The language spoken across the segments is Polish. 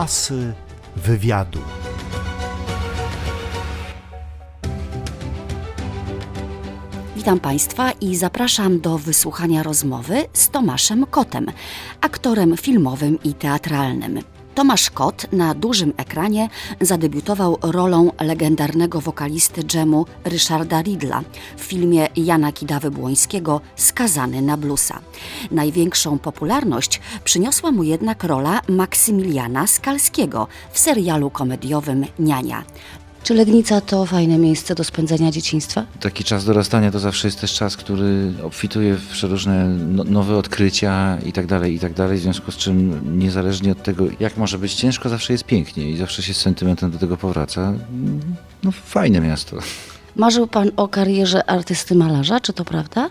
Asy wywiadu. Witam Państwa i zapraszam do wysłuchania rozmowy z Tomaszem Kotem, aktorem filmowym i teatralnym. Tomasz Kot na dużym ekranie zadebiutował rolą legendarnego wokalisty dżemu Ryszarda Ridla w filmie Jana Kidawy-Błońskiego Skazany na bluesa. Największą popularność przyniosła mu jednak rola Maksymiliana Skalskiego w serialu komediowym Niania. Czy Legnica to fajne miejsce do spędzenia dzieciństwa? Taki czas dorastania to zawsze jest też czas, który obfituje w przeróżne no, nowe odkrycia i tak dalej, i tak dalej, w związku z czym niezależnie od tego, jak może być ciężko, zawsze jest pięknie i zawsze się z sentymentem do tego powraca. No fajne miasto. Marzył Pan o karierze artysty malarza, czy to prawda?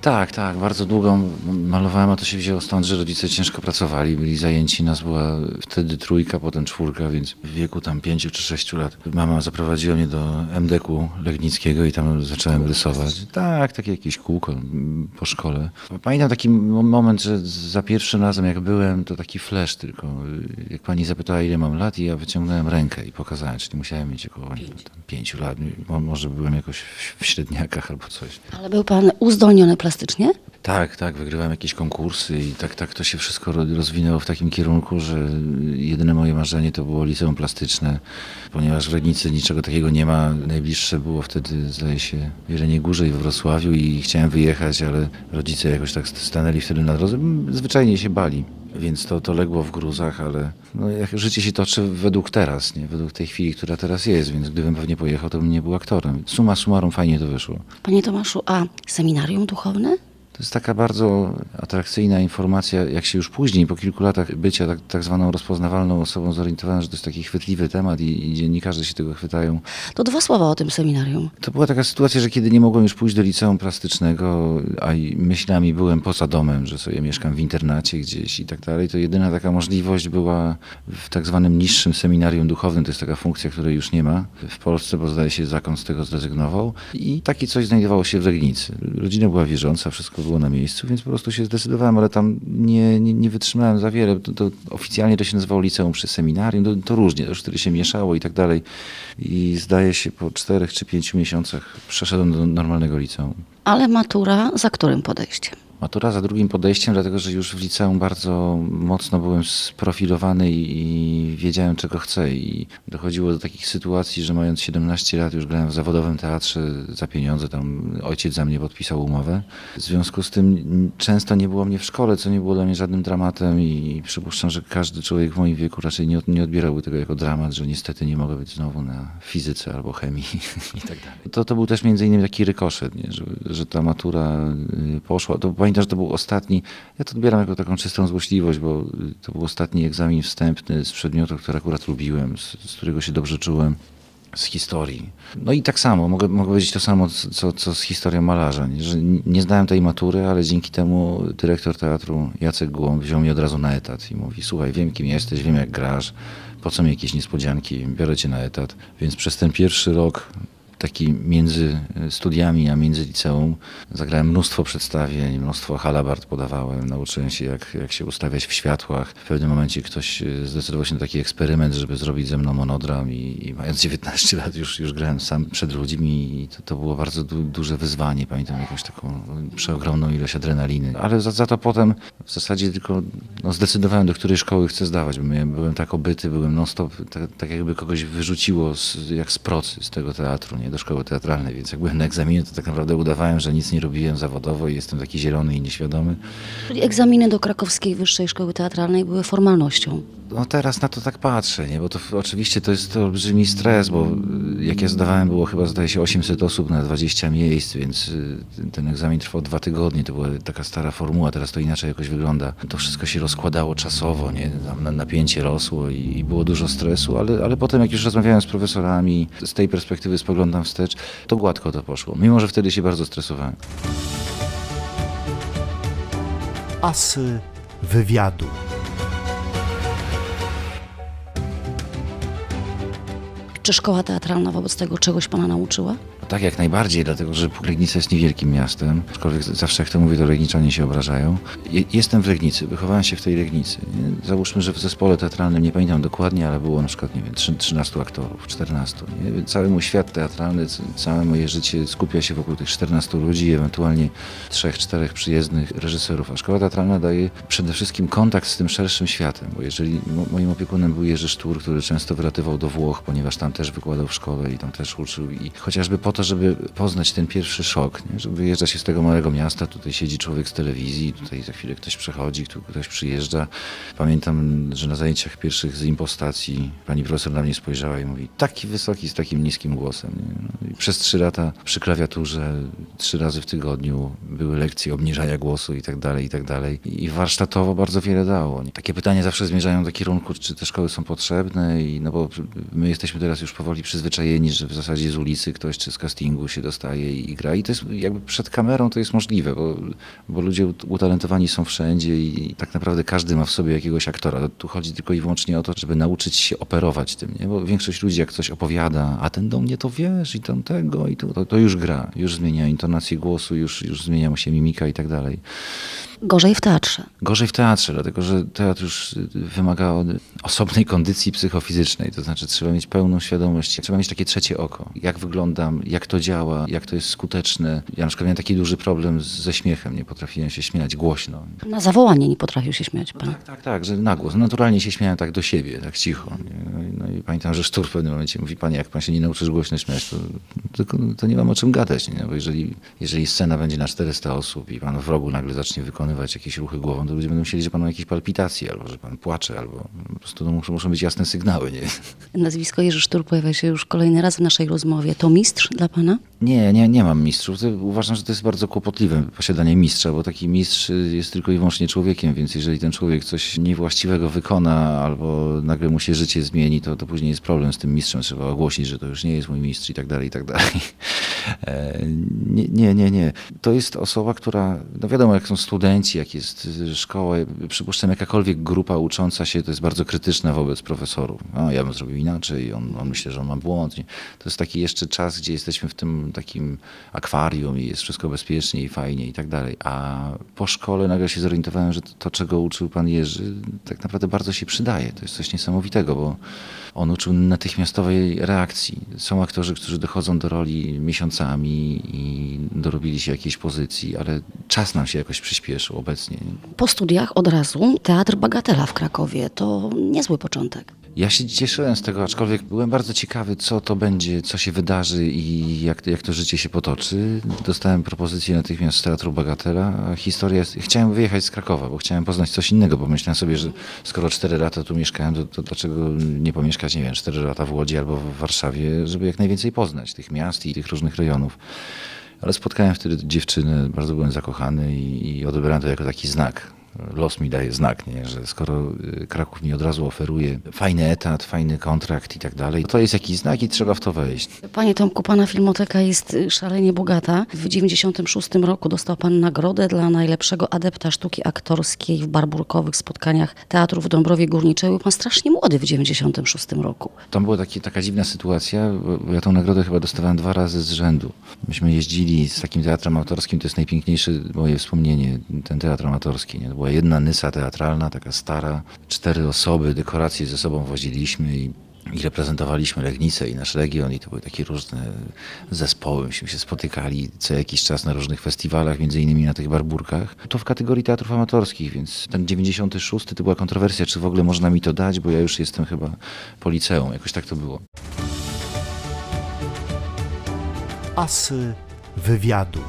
Tak, tak, bardzo długo malowałem, a to się wzięło stąd, że rodzice ciężko pracowali, byli zajęci, nas była wtedy trójka, potem czwórka, więc w wieku tam pięciu czy sześciu lat mama zaprowadziła mnie do MDK-u Legnickiego i tam zacząłem rysować. Tak, takie jakieś kółko po szkole. Pamiętam taki moment, że za pierwszym razem jak byłem, to taki flash tylko. Jak pani zapytała, ile mam lat i ja wyciągnąłem rękę i pokazałem, czyli musiałem mieć około pięciu lat. Może byłem jakoś w średniakach albo coś. Ale był pan uzdolniony plastycznie? Tak, tak, wygrywałem jakieś konkursy i tak, tak to się wszystko rozwinęło w takim kierunku, że jedyne moje marzenie to było liceum plastyczne, ponieważ w Legnicy niczego takiego nie ma. Najbliższe było wtedy, zdaje się, w Jeleniej Górze i we Wrocławiu i chciałem wyjechać, ale rodzice jakoś tak stanęli wtedy na drodze. Zwyczajnie się bali, więc to, to legło w gruzach, ale no, jak życie się toczy według teraz, nie? według tej chwili, która teraz jest, więc gdybym pewnie pojechał, to bym nie był aktorem. Suma summarum fajnie to wyszło. Panie Tomaszu, a seminarium duchowne? To jest taka bardzo atrakcyjna informacja, jak się już później, po kilku latach bycia tak, tak zwaną rozpoznawalną osobą zorientowano, że to jest taki chwytliwy temat i, i dziennikarze się tego chwytają. To dwa słowa o tym seminarium. To była taka sytuacja, że kiedy nie mogłem już pójść do liceum plastycznego, a myślami byłem poza domem, że sobie mieszkam w internacie gdzieś i tak dalej, to jedyna taka możliwość była w tak zwanym niższym seminarium duchownym. To jest taka funkcja, której już nie ma w Polsce, bo zdaje się zakon z tego zrezygnował. I takie coś znajdowało się w Legnicy. Rodzina była wierząca, wszystko było na miejscu, więc po prostu się zdecydowałem, ale tam nie, nie, nie wytrzymałem za wiele. To, to oficjalnie to się nazywało liceum przy seminarium, to, to różnie, to już wtedy się mieszało i tak dalej. I zdaje się po czterech czy pięciu miesiącach przeszedłem do normalnego liceum. Ale matura za którym podejściem? Matura za drugim podejściem, dlatego że już w liceum bardzo mocno byłem sprofilowany i, wiedziałem czego chcę i dochodziło do takich sytuacji, że mając 17 lat już grałem w zawodowym teatrze za pieniądze, tam ojciec za mnie podpisał umowę. W związku z tym często nie było mnie w szkole, co nie było dla mnie żadnym dramatem i przypuszczam, że każdy człowiek w moim wieku raczej nie, odbierałby tego jako dramat, że niestety nie mogę być znowu na fizyce albo chemii i tak dalej. To, to był też między innymi taki rykoszet, nie? Że, że ta matura y, poszła. To pamiętam, że to był ostatni, ja to odbieram jako taką czystą złośliwość, bo to był ostatni egzamin wstępny z przedmiotu, który akurat lubiłem, z, z którego się dobrze czułem z historii. No i tak samo, mogę, mogę powiedzieć to samo, co, co z historią malarza, że nie znałem tej matury, ale dzięki temu dyrektor teatru Jacek Głąb wziął mnie od razu na etat i mówi, słuchaj, wiem kim jesteś, wiem jak grasz, po co mi jakieś niespodzianki, biorę cię na etat. Więc przez ten pierwszy rok taki między studiami, a między liceum. Zagrałem mnóstwo przedstawień, mnóstwo halabart podawałem, nauczyłem się jak, jak się ustawiać w światłach. W pewnym momencie ktoś zdecydował się na taki eksperyment, żeby zrobić ze mną monodram i, i mając 19 lat już, już grałem sam przed ludźmi i to, to było bardzo du duże wyzwanie. Pamiętam jakąś taką przeogromną ilość adrenaliny. Ale za, za to potem w zasadzie tylko no, zdecydowałem, do której szkoły chcę zdawać. Byłem, byłem tak obyty, byłem non-stop, tak, tak jakby kogoś wyrzuciło z, jak z procy z tego teatru. Nie? Do szkoły teatralnej, więc jak byłem na egzaminie, to tak naprawdę udawałem, że nic nie robiłem zawodowo i jestem taki zielony i nieświadomy. Czyli egzaminy do krakowskiej Wyższej Szkoły Teatralnej były formalnością? No teraz na to tak patrzę, nie? bo to oczywiście to jest to olbrzymi stres, bo jak ja zdawałem było chyba zdaje się 800 osób na 20 miejsc, więc ten egzamin trwał dwa tygodnie, to była taka stara formuła, teraz to inaczej jakoś wygląda. To wszystko się rozkładało czasowo, nie? Tam napięcie rosło i, było dużo stresu, ale, ale potem jak już rozmawiałem z profesorami, z tej perspektywy spoglądam wstecz, to gładko to poszło, mimo że wtedy się bardzo stresowałem. Asy wywiadu. Czy szkoła teatralna wobec tego czegoś pana nauczyła? Tak, jak najbardziej, dlatego że Legnica jest niewielkim miastem, aczkolwiek zawsze jak to mówię, to Legniczanie się obrażają. Je, jestem w Legnicy, wychowałem się w tej Legnicy. Załóżmy, że w zespole teatralnym, nie pamiętam dokładnie, ale było na przykład, nie wiem, 13 aktorów, 14. Nie? Cały mój świat teatralny, całe moje życie skupia się wokół tych 14 ludzi, ewentualnie 3-4 przyjezdnych reżyserów. A szkoła teatralna daje przede wszystkim kontakt z tym szerszym światem, bo jeżeli moim opiekunem był Jerzy Sztur, który często wylatywał do Włoch, ponieważ tam też wykładał w szkole i tam też uczył i chociażby po to, żeby poznać ten pierwszy szok, nie? żeby wyjeżdża się z tego małego miasta, tutaj siedzi człowiek z telewizji, tutaj za chwilę ktoś przechodzi, ktoś przyjeżdża. Pamiętam, że na zajęciach pierwszych z impostacji pani profesor na mnie spojrzała i mówi, taki wysoki z takim niskim głosem. No przez trzy lata przy klawiaturze, trzy razy w tygodniu były lekcje obniżania głosu i tak dalej, i tak dalej. I warsztatowo bardzo wiele dało. Takie pytania zawsze zmierzają do kierunku, czy te szkoły są potrzebne i no bo my jesteśmy teraz już powoli przyzwyczajeni, że w zasadzie z ulicy ktoś czy z castingu się dostaje i, i gra i to jest jakby przed kamerą to jest możliwe, bo, bo ludzie utalentowani są wszędzie i, tak naprawdę każdy ma w sobie jakiegoś aktora. Tu chodzi tylko i wyłącznie o to, żeby nauczyć się operować tym, nie? bo większość ludzi jak coś opowiada, a ten do mnie to wiesz i tam tego i to, to, to już gra, już zmienia intonację głosu, już, już zmienia mu się mimika i tak dalej. Gorzej w teatrze. Gorzej w teatrze, dlatego że teatr już wymaga osobnej kondycji psychofizycznej, to znaczy trzeba mieć pełną świadomość, trzeba mieć takie trzecie oko. Jak wyglądam, jak to działa, jak to jest skuteczne. Ja na przykład miałem taki duży problem ze śmiechem, nie potrafiłem się śmiać głośno. Na zawołanie nie potrafił się śmiać pan? No tak, tak, tak, że na głos. Naturalnie się śmiałem tak do siebie, tak cicho. No i, no i pamiętam, że Sztur w pewnym momencie mówi, panie, jak pan się nie nauczysz głośno śmiać, to, to, to nie mam o czym gadać, nie? bo jeżeli, jeżeli scena będzie na 400 osób i pan w rogu nagle zacznie wykonywać jakieś ruchy głową, to ludzie będą myśleli, że pan ma jakieś palpitacje, albo że pan płacze, albo po prostu to muszą, muszą być jasne sygnały. Nie? Nazwisko Jerzy Sztur pojawia się już kolejny raz w naszej rozmowie. To mistrz dla pana? Nie, nie, nie mam mistrzów. Uważam, że to jest bardzo kłopotliwe posiadanie mistrza, bo taki mistrz jest tylko i wyłącznie człowiekiem, więc jeżeli ten człowiek coś niewłaściwego wykona, albo nagle mu się życie zmieni, to, to później jest problem z tym mistrzem. Trzeba ogłosić, że to już nie jest mój mistrz i tak dalej, i tak dalej. E, nie, nie, nie, nie. To jest osoba, która, no wiadomo, jak są studenci, jak jest szkoła, przypuszczam, jakakolwiek grupa ucząca się, to jest bardzo krytyczna wobec profesorów. No, ja bym zrobił inaczej, on, on myślę, że on ma błąd. To jest taki jeszcze czas, gdzie jesteśmy w tym takim akwarium i jest wszystko bezpiecznie i fajnie i tak dalej. A po szkole nagle się zorientowałem, że to, to czego uczył pan Jerzy, tak naprawdę bardzo się przydaje. To jest coś niesamowitego, bo on uczył natychmiastowej reakcji. Są aktorzy, którzy dochodzą do roli miesiącami i dorobili się jakiejś pozycji, ale czas nam się jakoś przyspieszył obecnie. Po studiach od razu Teatr Bagatela w Krakowie. To niezły początek. Ja się cieszyłem z tego, aczkolwiek byłem bardzo ciekawy, co to będzie, co się wydarzy i jak, jak to życie się potoczy. Dostałem propozycję natychmiast z Teatru Bagatela. Historia jest... Chciałem wyjechać z Krakowa, bo chciałem poznać coś innego, bo myślałem sobie, że skoro 4 lata tu mieszkałem, to, to dlaczego nie pomieszkać, nie wiem, 4 lata w Łodzi albo w Warszawie, żeby jak najwięcej poznać tych miast i tych różnych rejonów. Ale spotkałem wtedy dziewczynę, bardzo byłem zakochany i, i odebrałem to jako taki znak los mi daje znak, nie? że skoro y, Kraków mi od razu oferuje fajny etat, fajny kontrakt i tak dalej, to jest jakiś znak i trzeba w to wejść. Panie Tomku, pana filmoteka jest y, szalenie bogata. W 96 roku dostał pan nagrodę dla najlepszego adepta sztuki aktorskiej w barburkowych spotkaniach teatru w Dąbrowie Górniczej. Był pan strasznie młody w 96 roku. Tam była taki, taka dziwna sytuacja, bo ja tą nagrodę chyba dostawałem dwa razy z rzędu. Myśmy jeździli z takim teatrem autorskim, to jest najpiękniejsze moje wspomnienie, ten teatr amatorski. Nie? To była była jedna nysa teatralna, taka stara, cztery osoby, dekoracje ze sobą woziliśmy i i reprezentowaliśmy Legnicę i nasz region i to były takie różne zespoły. Myśmy się spotykali co jakiś czas na różnych festiwalach, między innymi na tych barburkach. To w kategorii teatrów amatorskich, więc ten 96 to była kontrowersja, czy w ogóle można mi to dać, bo ja już jestem chyba po liceum. Jakoś tak to było. Asy wywiadu.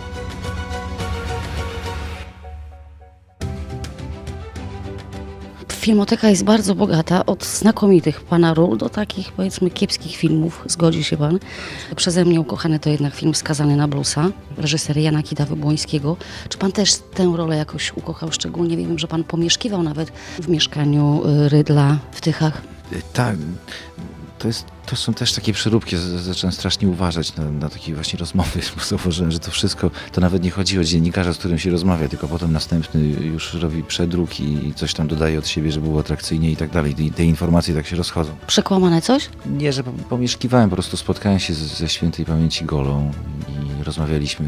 Filmoteka jest bardzo bogata, od znakomitych pana ról do takich powiedzmy kiepskich filmów, zgodzi się pan. Przeze mnie ukochany to jednak film Skazany na blusa, reżyser Jana Kita-Wybłońskiego. Czy pan też tę rolę jakoś ukochał szczególnie? Wiem, że pan pomieszkiwał nawet w mieszkaniu y, Rydla w Tychach. Tak, To, jest, to są też takie przeróbki. Zacząłem strasznie uważać na, na takie właśnie rozmowy, bo zauważyłem, że to wszystko, to nawet nie chodzi o dziennikarza, z którym się rozmawia, tylko potem następny już robi przedruk i coś tam dodaje od siebie, żeby było atrakcyjnie i tak dalej. I te informacje tak się rozchodzą. Przekłamane coś? Nie, że po- pomieszkiwałem, po prostu spotkałem się z, ze świętej pamięci Golą i rozmawialiśmy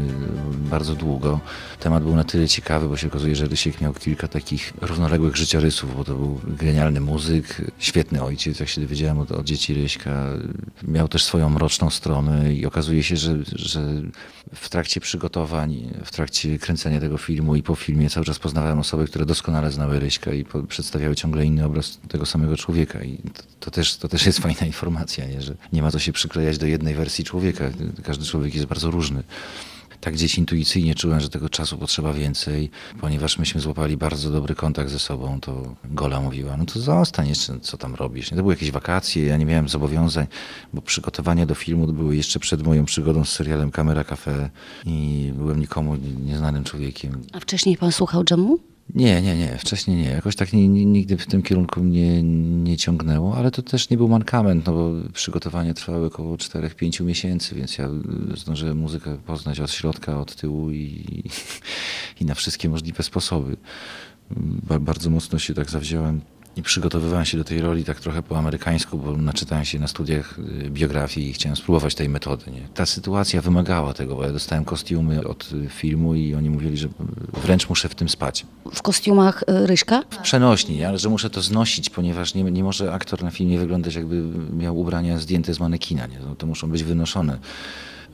bardzo długo. Temat był na tyle ciekawy, bo się okazuje, że Rysiek miał kilka takich równoległych życiorysów, bo to był genialny muzyk, świetny ojciec, jak się dowiedziałem od, od dzieci Ryśka. Miał też swoją mroczną stronę i okazuje się, że, że w trakcie przygotowań, w trakcie kręcenia tego filmu i po filmie cały czas poznawałem osoby, które doskonale znały Ryśka i po, przedstawiały ciągle inny obraz tego samego człowieka. I to, to, też, to też jest fajna informacja, nie? że nie ma co się przyklejać do jednej wersji człowieka. Każdy człowiek jest bardzo różny. Tak gdzieś intuicyjnie czułem, że tego czasu potrzeba więcej, ponieważ myśmy złapali bardzo dobry kontakt ze sobą, to Gola mówiła, no to zostań jeszcze, co tam robisz. To były jakieś wakacje, ja nie miałem zobowiązań, bo przygotowania do filmu były jeszcze przed moją przygodą z serialem Kamera Cafe i byłem nikomu nieznanym człowiekiem. A wcześniej pan słuchał dżemu? Nie, nie, nie, wcześniej nie. Jakoś tak nigdy w tym kierunku mnie nie ciągnęło, ale to też nie był mankament, no bo przygotowania trwały około 4-5 miesięcy, więc ja zdążyłem muzykę poznać od środka, od tyłu i, i na wszystkie możliwe sposoby. Ba, bardzo mocno się tak zawziąłem i przygotowywałem się do tej roli tak trochę po amerykańsku, bo naczytałem się na studiach y, biografii i chciałem spróbować tej metody. Nie? Ta sytuacja wymagała tego, bo ja dostałem kostiumy od y, filmu i oni mówili, że wręcz muszę w tym spać W kostiumach y, Ryśka? przenośni, nie? ale że muszę to znosić, ponieważ nie, nie może aktor na filmie wyglądać jakby miał ubrania zdjęte z manekina. Nie? No, to muszą być wynoszone.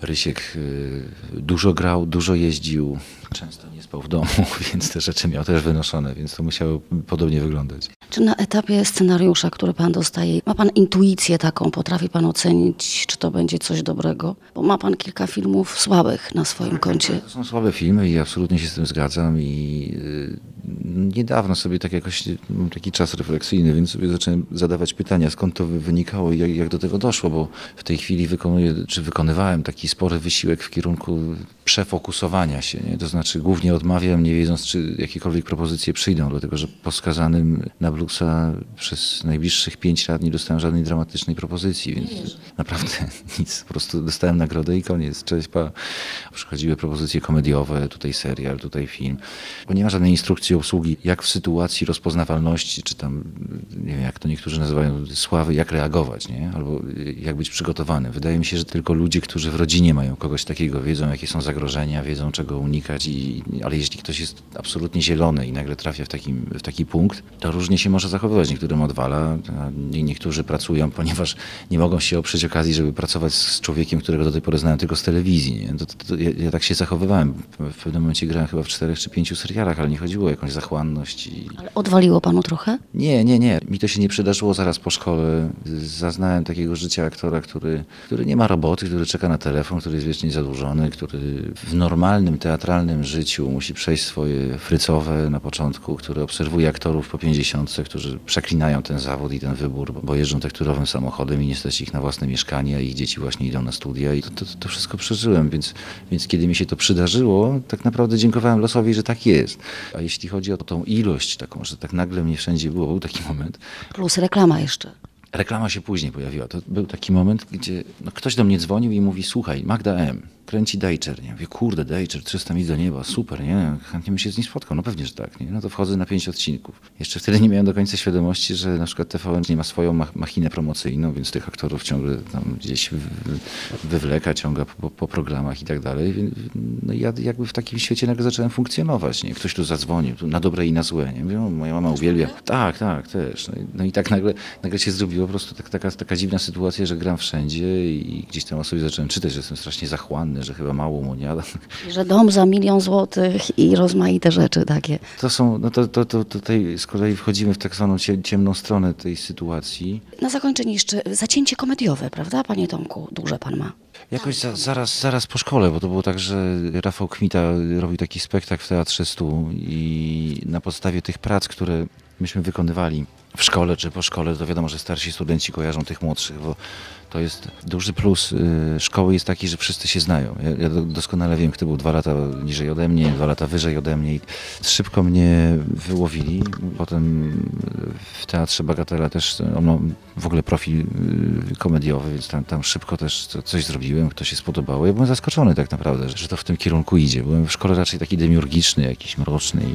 Rysiek y, dużo grał, dużo jeździł, często nie spał w domu, więc te rzeczy miał też wynoszone, więc to musiało podobnie wyglądać. Czy na etapie scenariusza, który pan dostaje, ma pan intuicję taką, potrafi pan ocenić, czy to będzie coś dobrego? Bo ma pan kilka filmów słabych na swoim koncie. To są słabe filmy i absolutnie się z tym zgadzam i y, niedawno sobie tak jakoś, mam taki czas refleksyjny, więc sobie zacząłem zadawać pytania, skąd to wy- wynikało i jak, jak do tego doszło, bo w tej chwili wykonuję, czy wykonywałem taki spory wysiłek w kierunku przefokusowania się, nie? to znaczy głównie odmawiam, nie wiedząc, czy jakiekolwiek propozycje przyjdą, dlatego że po skazanym na Bluesa przez najbliższych pięć lat nie dostałem żadnej dramatycznej propozycji, więc naprawdę nic, po prostu dostałem nagrodę i koniec, cześć, pa. Przychodziły propozycje komediowe, tutaj serial, tutaj film, bo nie ma żadnej instrukcji obsługi, jak w sytuacji rozpoznawalności, czy tam, nie wiem, jak to niektórzy nazywają, sławy, jak reagować, nie? albo jak być przygotowany. Wydaje mi się, że tylko ludzie, którzy w rodzinie mają kogoś takiego, wiedzą, jakie są zagrożenia, wiedzą, czego unikać, i, ale jeśli ktoś jest absolutnie zielony i nagle trafia w, takim, w taki punkt, to różnie się może zachowywać. Niektórym odwala, niektórzy pracują, ponieważ nie mogą się oprzeć okazji, żeby pracować z człowiekiem, którego do tej pory znałem tylko z telewizji. To, to, to, ja, ja tak się zachowywałem. W pewnym momencie grałem chyba w czterech czy pięciu serialach, ale nie chodziło o jakąś zachłanność. I... Ale odwaliło panu trochę? Nie, nie, nie. Mi to się nie przydarzyło zaraz po szkole. Zaznałem takiego życia aktora, który, który nie ma roboty, który czeka na telefon, który jest wiecznie zadłużony, który w normalnym, teatralnym życiu musi przejść swoje frycowe na początku, który obserwuje aktorów po 50, którzy przeklinają ten zawód i ten wybór, bo jeżdżą tekturowym samochodem i nie stać ich na własne mieszkanie, a ich dzieci właśnie idą na studia i to, to, to wszystko przeżyłem, więc, więc kiedy mi się to przydarzyło, tak naprawdę dziękowałem losowi, że tak jest. A jeśli chodzi o tą ilość taką, że tak nagle mnie wszędzie było, był taki moment, Plus reklama jeszcze. Reklama się później pojawiła. To był taki moment, gdzie no, ktoś do mnie dzwonił i mówi, słuchaj, Magda M. kręci Dejczer. Nie? Mówię, kurde, Dejczer, 300 mil do nieba, super, nie? Chętnie bym się z nim spotkał. No pewnie, że tak. Nie? No to wchodzę na pięć odcinków. Jeszcze wtedy nie miałem do końca świadomości, że na przykład TVN nie ma swoją mach- machinę promocyjną, więc tych aktorów ciągle tam gdzieś wywleka, ciąga po, po programach i tak dalej. No ja jakby w takim świecie nagle zacząłem funkcjonować. Nie? Ktoś tu zadzwonił, na dobre i na złe. Nie? Mówię, moja mama uwielbia. Tak, tak, też. No i, no i tak nagle, nagle się zrobiło po prostu tak, taka, taka dziwna sytuacja, że gram wszędzie i gdzieś tam o sobie zacząłem czytać, że jestem strasznie zachłanny, że chyba mało mu nie Że dom za milion złotych i rozmaite rzeczy takie. To są, no to, to, to tutaj z kolei wchodzimy w tak zwaną cie- ciemną stronę tej sytuacji. Na zakończenie jeszcze zacięcie komediowe, prawda, panie Tomku? Duże pan ma. Jakoś za, zaraz, zaraz po szkole, bo to było tak, że Rafał Kmita robił taki spektakl w Teatrze Stu i na podstawie tych prac, które myśmy wykonywali w szkole czy po szkole, to wiadomo, że starsi studenci kojarzą tych młodszych, bo to jest duży plus y, szkoły jest taki, że wszyscy się znają. Ja, ja do- doskonale wiem, kto był dwa lata niżej ode mnie, dwa lata wyżej ode mnie. Szybko mnie wyłowili. Potem w teatrze Bagatela też on ma w ogóle profil y, komediowy, więc tam, tam szybko też co- coś zrobiłem, kto się spodobało. Ja byłem zaskoczony tak naprawdę, że to w tym kierunku idzie. Byłem w szkole raczej taki demiurgiczny, jakiś mroczny. I